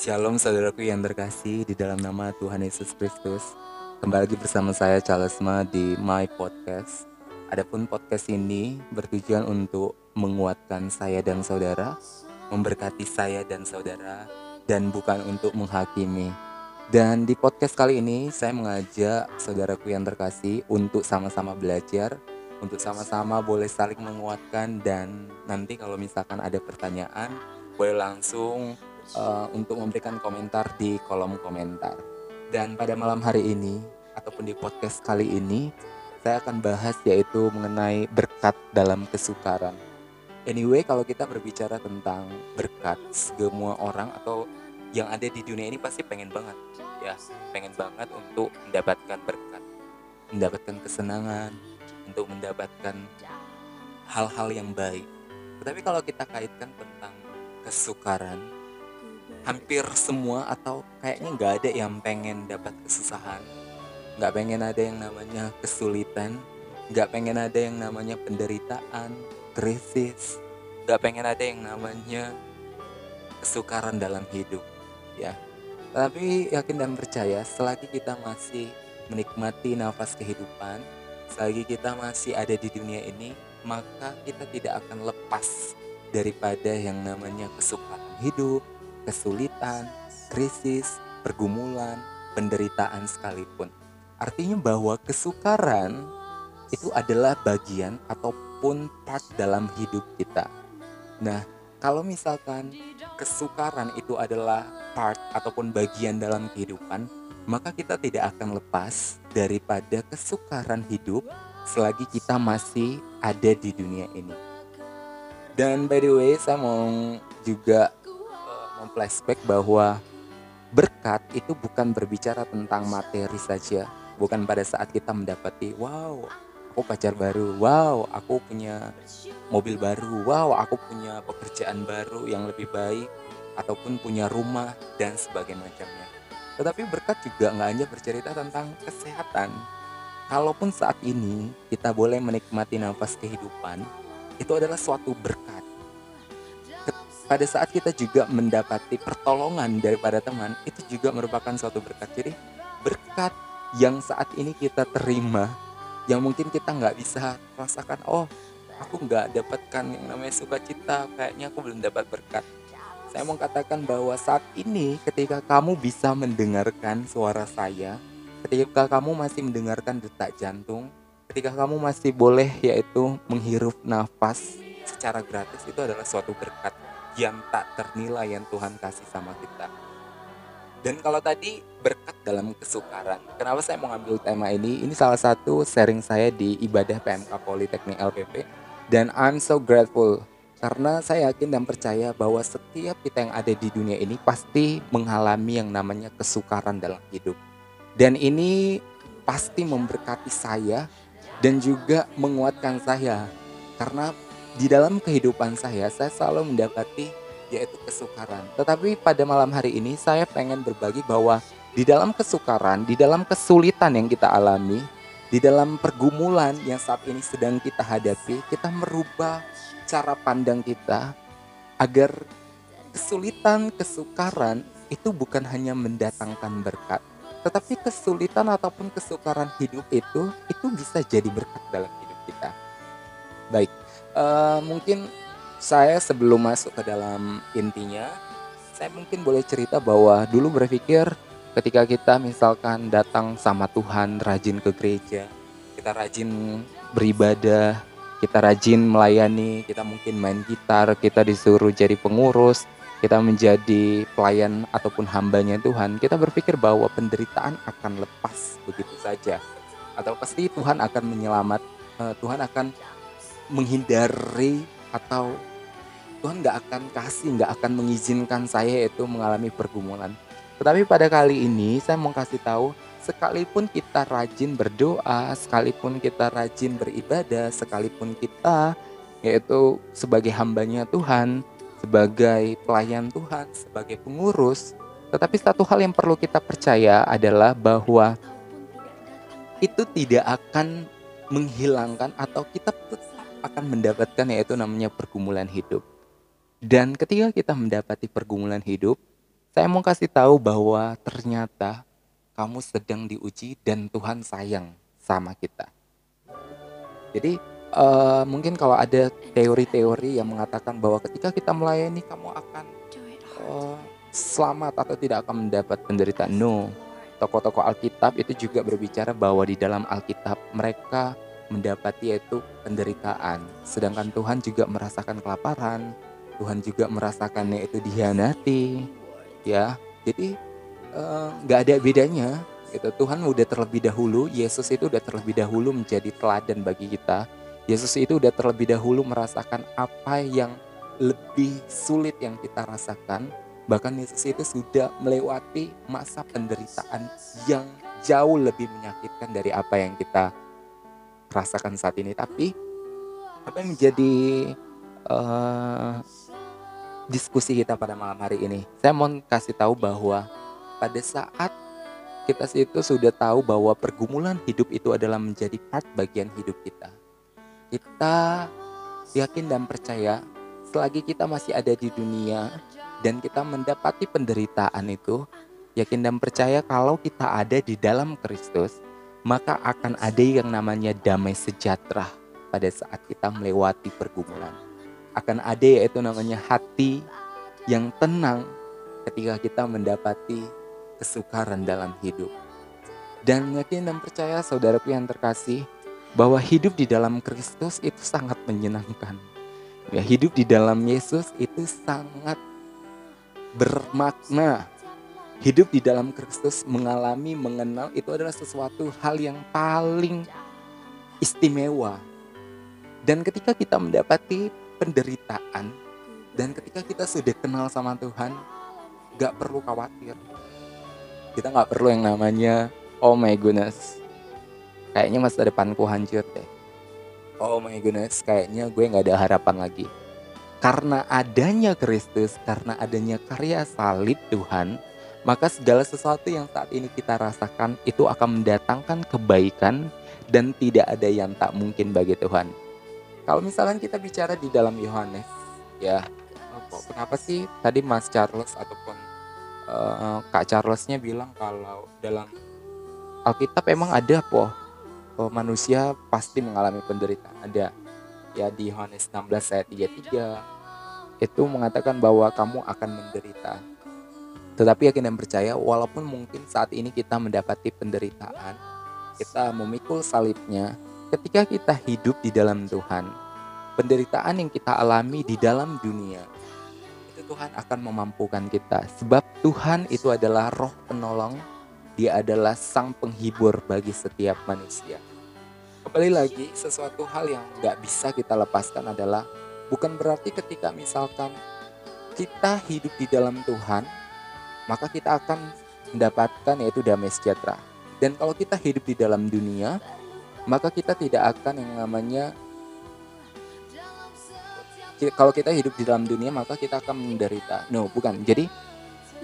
Shalom saudaraku yang terkasih di dalam nama Tuhan Yesus Kristus. Kembali lagi bersama saya Charles Ma di My Podcast. Adapun podcast ini bertujuan untuk menguatkan saya dan saudara, memberkati saya dan saudara, dan bukan untuk menghakimi. Dan di podcast kali ini saya mengajak saudaraku yang terkasih untuk sama-sama belajar, untuk sama-sama boleh saling menguatkan dan nanti kalau misalkan ada pertanyaan boleh langsung uh, untuk memberikan komentar di kolom komentar. Dan pada malam hari ini ataupun di podcast kali ini saya akan bahas yaitu mengenai berkat dalam kesukaran. Anyway, kalau kita berbicara tentang berkat, semua orang atau yang ada di dunia ini pasti pengen banget ya, pengen banget untuk mendapatkan berkat, mendapatkan kesenangan, untuk mendapatkan hal-hal yang baik. Tetapi kalau kita kaitkan tentang kesukaran, hampir semua atau kayaknya nggak ada yang pengen dapat kesusahan. Nggak pengen ada yang namanya kesulitan nggak pengen ada yang namanya penderitaan krisis nggak pengen ada yang namanya kesukaran dalam hidup ya. Tapi yakin dan percaya selagi kita masih menikmati nafas kehidupan selagi kita masih ada di dunia ini maka kita tidak akan lepas daripada yang namanya kesukaran hidup kesulitan, krisis, pergumulan, penderitaan sekalipun. Artinya bahwa kesukaran itu adalah bagian ataupun part dalam hidup kita. Nah, kalau misalkan kesukaran itu adalah part ataupun bagian dalam kehidupan, maka kita tidak akan lepas daripada kesukaran hidup selagi kita masih ada di dunia ini. Dan by the way, saya mau juga memflashback bahwa berkat itu bukan berbicara tentang materi saja, bukan pada saat kita mendapati wow, aku pacar baru, wow, aku punya mobil baru, wow, aku punya pekerjaan baru yang lebih baik ataupun punya rumah dan sebagainya macamnya. Tetapi berkat juga nggak hanya bercerita tentang kesehatan. Kalaupun saat ini kita boleh menikmati nafas kehidupan, itu adalah suatu berkat pada saat kita juga mendapati pertolongan daripada teman itu juga merupakan suatu berkat. Jadi berkat yang saat ini kita terima yang mungkin kita nggak bisa rasakan oh aku nggak dapatkan yang namanya sukacita kayaknya aku belum dapat berkat. Saya mau katakan bahwa saat ini ketika kamu bisa mendengarkan suara saya ketika kamu masih mendengarkan detak jantung ketika kamu masih boleh yaitu menghirup nafas secara gratis itu adalah suatu berkat yang tak ternilai yang Tuhan kasih sama kita. Dan kalau tadi berkat dalam kesukaran, kenapa saya mau ngambil tema ini? Ini salah satu sharing saya di ibadah PMK Politeknik LPP. Dan I'm so grateful karena saya yakin dan percaya bahwa setiap kita yang ada di dunia ini pasti mengalami yang namanya kesukaran dalam hidup. Dan ini pasti memberkati saya dan juga menguatkan saya karena di dalam kehidupan saya, saya selalu mendapati yaitu kesukaran. Tetapi pada malam hari ini saya pengen berbagi bahwa di dalam kesukaran, di dalam kesulitan yang kita alami, di dalam pergumulan yang saat ini sedang kita hadapi, kita merubah cara pandang kita agar kesulitan, kesukaran itu bukan hanya mendatangkan berkat, tetapi kesulitan ataupun kesukaran hidup itu itu bisa jadi berkat dalam hidup kita. Baik, uh, mungkin saya sebelum masuk ke dalam intinya, saya mungkin boleh cerita bahwa dulu berpikir ketika kita misalkan datang sama Tuhan, rajin ke gereja, kita rajin beribadah, kita rajin melayani, kita mungkin main gitar, kita disuruh jadi pengurus, kita menjadi pelayan ataupun hambanya Tuhan, kita berpikir bahwa penderitaan akan lepas begitu saja. Atau pasti Tuhan akan menyelamat, eh, Tuhan akan menghindari atau Tuhan nggak akan kasih, nggak akan mengizinkan saya itu mengalami pergumulan. Tetapi pada kali ini saya mau kasih tahu, sekalipun kita rajin berdoa, sekalipun kita rajin beribadah, sekalipun kita yaitu sebagai hambanya Tuhan, sebagai pelayan Tuhan, sebagai pengurus, tetapi satu hal yang perlu kita percaya adalah bahwa itu tidak akan menghilangkan atau kita akan mendapatkan yaitu namanya pergumulan hidup. Dan ketika kita mendapati pergumulan hidup, Saya mau kasih tahu bahwa ternyata kamu sedang diuji dan Tuhan sayang sama kita. Jadi uh, mungkin kalau ada teori-teori yang mengatakan bahwa ketika kita melayani kamu akan uh, selamat atau tidak akan mendapat penderitaan. No, tokoh-tokoh Alkitab itu juga berbicara bahwa di dalam Alkitab mereka mendapati yaitu penderitaan. Sedangkan Tuhan juga merasakan kelaparan, Tuhan juga merasakannya itu dihianati, ya. Jadi eh, nggak uh, ada bedanya. Gitu. Tuhan udah terlebih dahulu, Yesus itu udah terlebih dahulu menjadi teladan bagi kita. Yesus itu udah terlebih dahulu merasakan apa yang lebih sulit yang kita rasakan. Bahkan Yesus itu sudah melewati masa penderitaan yang jauh lebih menyakitkan dari apa yang kita rasakan saat ini tapi apa yang menjadi uh, diskusi kita pada malam hari ini? Saya mau kasih tahu bahwa pada saat kita itu sudah tahu bahwa pergumulan hidup itu adalah menjadi part bagian hidup kita. Kita yakin dan percaya selagi kita masih ada di dunia dan kita mendapati penderitaan itu yakin dan percaya kalau kita ada di dalam Kristus maka akan ada yang namanya damai sejahtera pada saat kita melewati pergumulan. Akan ada yaitu namanya hati yang tenang ketika kita mendapati kesukaran dalam hidup. Dan yakin dan percaya saudaraku yang terkasih bahwa hidup di dalam Kristus itu sangat menyenangkan. Ya, hidup di dalam Yesus itu sangat bermakna hidup di dalam Kristus, mengalami, mengenal itu adalah sesuatu hal yang paling istimewa. Dan ketika kita mendapati penderitaan dan ketika kita sudah kenal sama Tuhan, gak perlu khawatir. Kita gak perlu yang namanya, oh my goodness, kayaknya masa depanku hancur deh. Oh my goodness, kayaknya gue gak ada harapan lagi. Karena adanya Kristus, karena adanya karya salib Tuhan, maka segala sesuatu yang saat ini kita rasakan itu akan mendatangkan kebaikan dan tidak ada yang tak mungkin bagi Tuhan. Kalau misalnya kita bicara di dalam Yohanes, ya, kenapa sih tadi Mas Charles ataupun uh, Kak Charlesnya bilang kalau dalam Alkitab emang ada po oh, manusia pasti mengalami penderitaan. Ada. Ya di Yohanes 16 ayat 33 itu mengatakan bahwa kamu akan menderita tetapi yakin dan percaya walaupun mungkin saat ini kita mendapati penderitaan, kita memikul salibnya, ketika kita hidup di dalam Tuhan, penderitaan yang kita alami di dalam dunia, itu Tuhan akan memampukan kita. Sebab Tuhan itu adalah roh penolong, dia adalah sang penghibur bagi setiap manusia. Kembali lagi, sesuatu hal yang gak bisa kita lepaskan adalah bukan berarti ketika misalkan kita hidup di dalam Tuhan, maka kita akan mendapatkan yaitu damai sejahtera. Dan kalau kita hidup di dalam dunia, maka kita tidak akan yang namanya kalau kita hidup di dalam dunia maka kita akan menderita. No, bukan. Jadi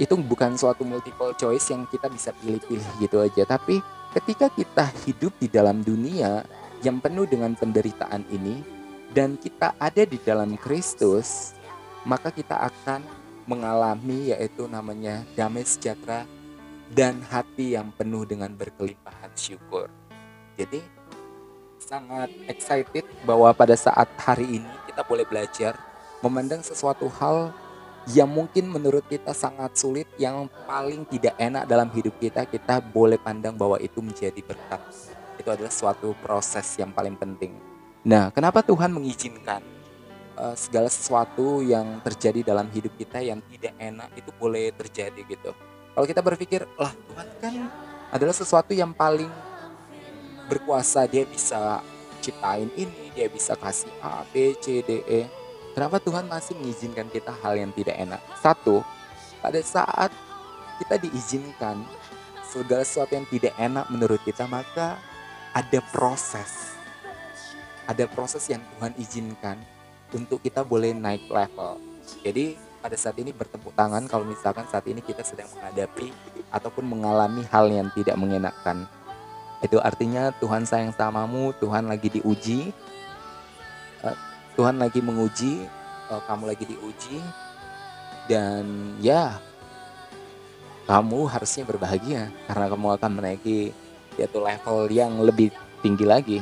itu bukan suatu multiple choice yang kita bisa pilih-pilih gitu aja. Tapi ketika kita hidup di dalam dunia yang penuh dengan penderitaan ini dan kita ada di dalam Kristus, maka kita akan mengalami yaitu namanya damai sejahtera dan hati yang penuh dengan berkelimpahan syukur. Jadi sangat excited bahwa pada saat hari ini kita boleh belajar memandang sesuatu hal yang mungkin menurut kita sangat sulit, yang paling tidak enak dalam hidup kita, kita boleh pandang bahwa itu menjadi berkat. Itu adalah suatu proses yang paling penting. Nah, kenapa Tuhan mengizinkan uh, segala sesuatu yang terjadi dalam hidup kita yang tidak enak itu boleh terjadi gitu. Kalau kita berpikir, lah Tuhan kan adalah sesuatu yang paling berkuasa, dia bisa ciptain ini, dia bisa kasih A, B, C, D, E. Kenapa Tuhan masih mengizinkan kita hal yang tidak enak? Satu, pada saat kita diizinkan segala sesuatu yang tidak enak menurut kita, maka ada proses. Ada proses yang Tuhan izinkan untuk kita boleh naik level. Jadi pada saat ini bertepuk tangan kalau misalkan saat ini kita sedang menghadapi ataupun mengalami hal yang tidak mengenakan. Itu artinya Tuhan sayang samamu, Tuhan lagi diuji, eh, Tuhan lagi menguji, eh, kamu lagi diuji, dan ya kamu harusnya berbahagia karena kamu akan menaiki yaitu level yang lebih tinggi lagi.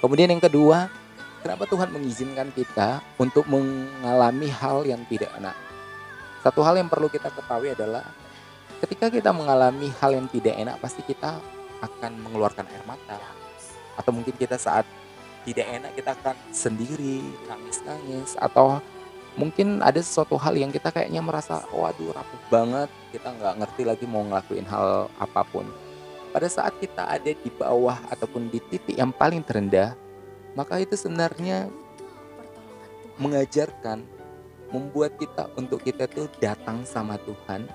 Kemudian yang kedua, kenapa Tuhan mengizinkan kita untuk mengalami hal yang tidak enak? Satu hal yang perlu kita ketahui adalah ketika kita mengalami hal yang tidak enak pasti kita akan mengeluarkan air mata atau mungkin kita saat tidak enak kita akan sendiri nangis-nangis atau mungkin ada sesuatu hal yang kita kayaknya merasa waduh rapuh banget kita nggak ngerti lagi mau ngelakuin hal apa pun pada saat kita ada di bawah ataupun di titik yang paling terendah maka itu sebenarnya mengajarkan membuat kita untuk kita tuh datang sama Tuhan.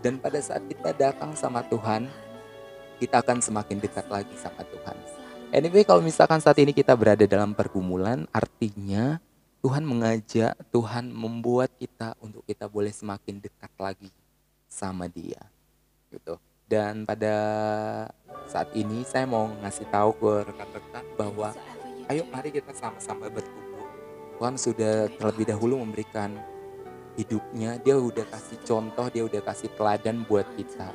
Dan pada saat kita datang sama Tuhan kita akan semakin dekat lagi sama Tuhan. Anyway kalau misalkan saat ini kita berada dalam pergumulan artinya Tuhan mengajak, Tuhan membuat kita untuk kita boleh semakin dekat lagi sama Dia, gitu. Dan pada saat ini saya mau ngasih tahu ke rekan-rekan bahwa ayo mari kita sama-sama bertumbuh. Tuhan sudah terlebih dahulu memberikan hidupnya, dia udah kasih contoh, dia udah kasih teladan buat kita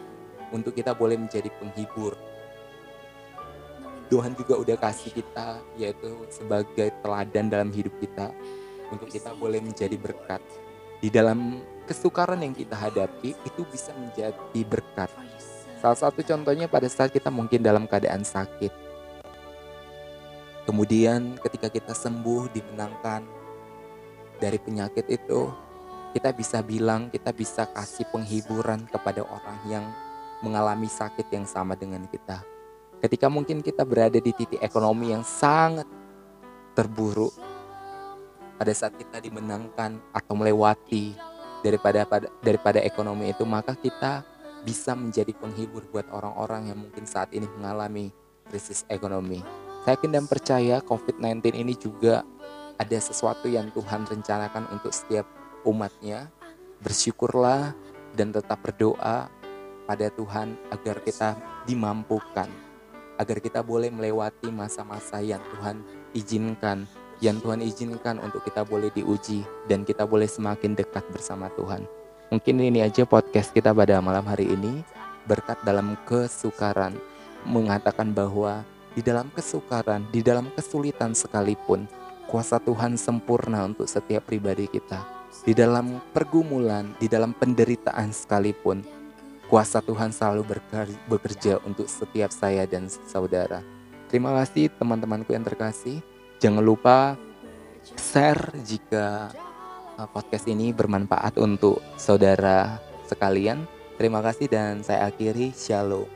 untuk kita boleh menjadi penghibur. Tuhan juga udah kasih kita yaitu sebagai teladan dalam hidup kita untuk kita boleh menjadi berkat di dalam kesukaran yang kita hadapi itu bisa menjadi berkat. Salah satu contohnya pada saat kita mungkin dalam keadaan sakit. Kemudian ketika kita sembuh dimenangkan dari penyakit itu, kita bisa bilang, kita bisa kasih penghiburan kepada orang yang mengalami sakit yang sama dengan kita. Ketika mungkin kita berada di titik ekonomi yang sangat terburuk, pada saat kita dimenangkan atau melewati daripada pada, daripada ekonomi itu maka kita bisa menjadi penghibur buat orang-orang yang mungkin saat ini mengalami krisis ekonomi. Saya yakin dan percaya COVID-19 ini juga ada sesuatu yang Tuhan rencanakan untuk setiap umatnya. Bersyukurlah dan tetap berdoa pada Tuhan agar kita dimampukan, agar kita boleh melewati masa-masa yang Tuhan izinkan yang Tuhan izinkan untuk kita boleh diuji dan kita boleh semakin dekat bersama Tuhan. Mungkin ini aja podcast kita pada malam hari ini. Berkat dalam kesukaran mengatakan bahwa di dalam kesukaran, di dalam kesulitan sekalipun, kuasa Tuhan sempurna untuk setiap pribadi kita. Di dalam pergumulan, di dalam penderitaan sekalipun, kuasa Tuhan selalu bekerja untuk setiap saya dan saudara. Terima kasih teman-temanku yang terkasih. Jangan lupa share jika uh, podcast ini bermanfaat untuk saudara sekalian. Terima kasih dan saya akhiri. Shalom.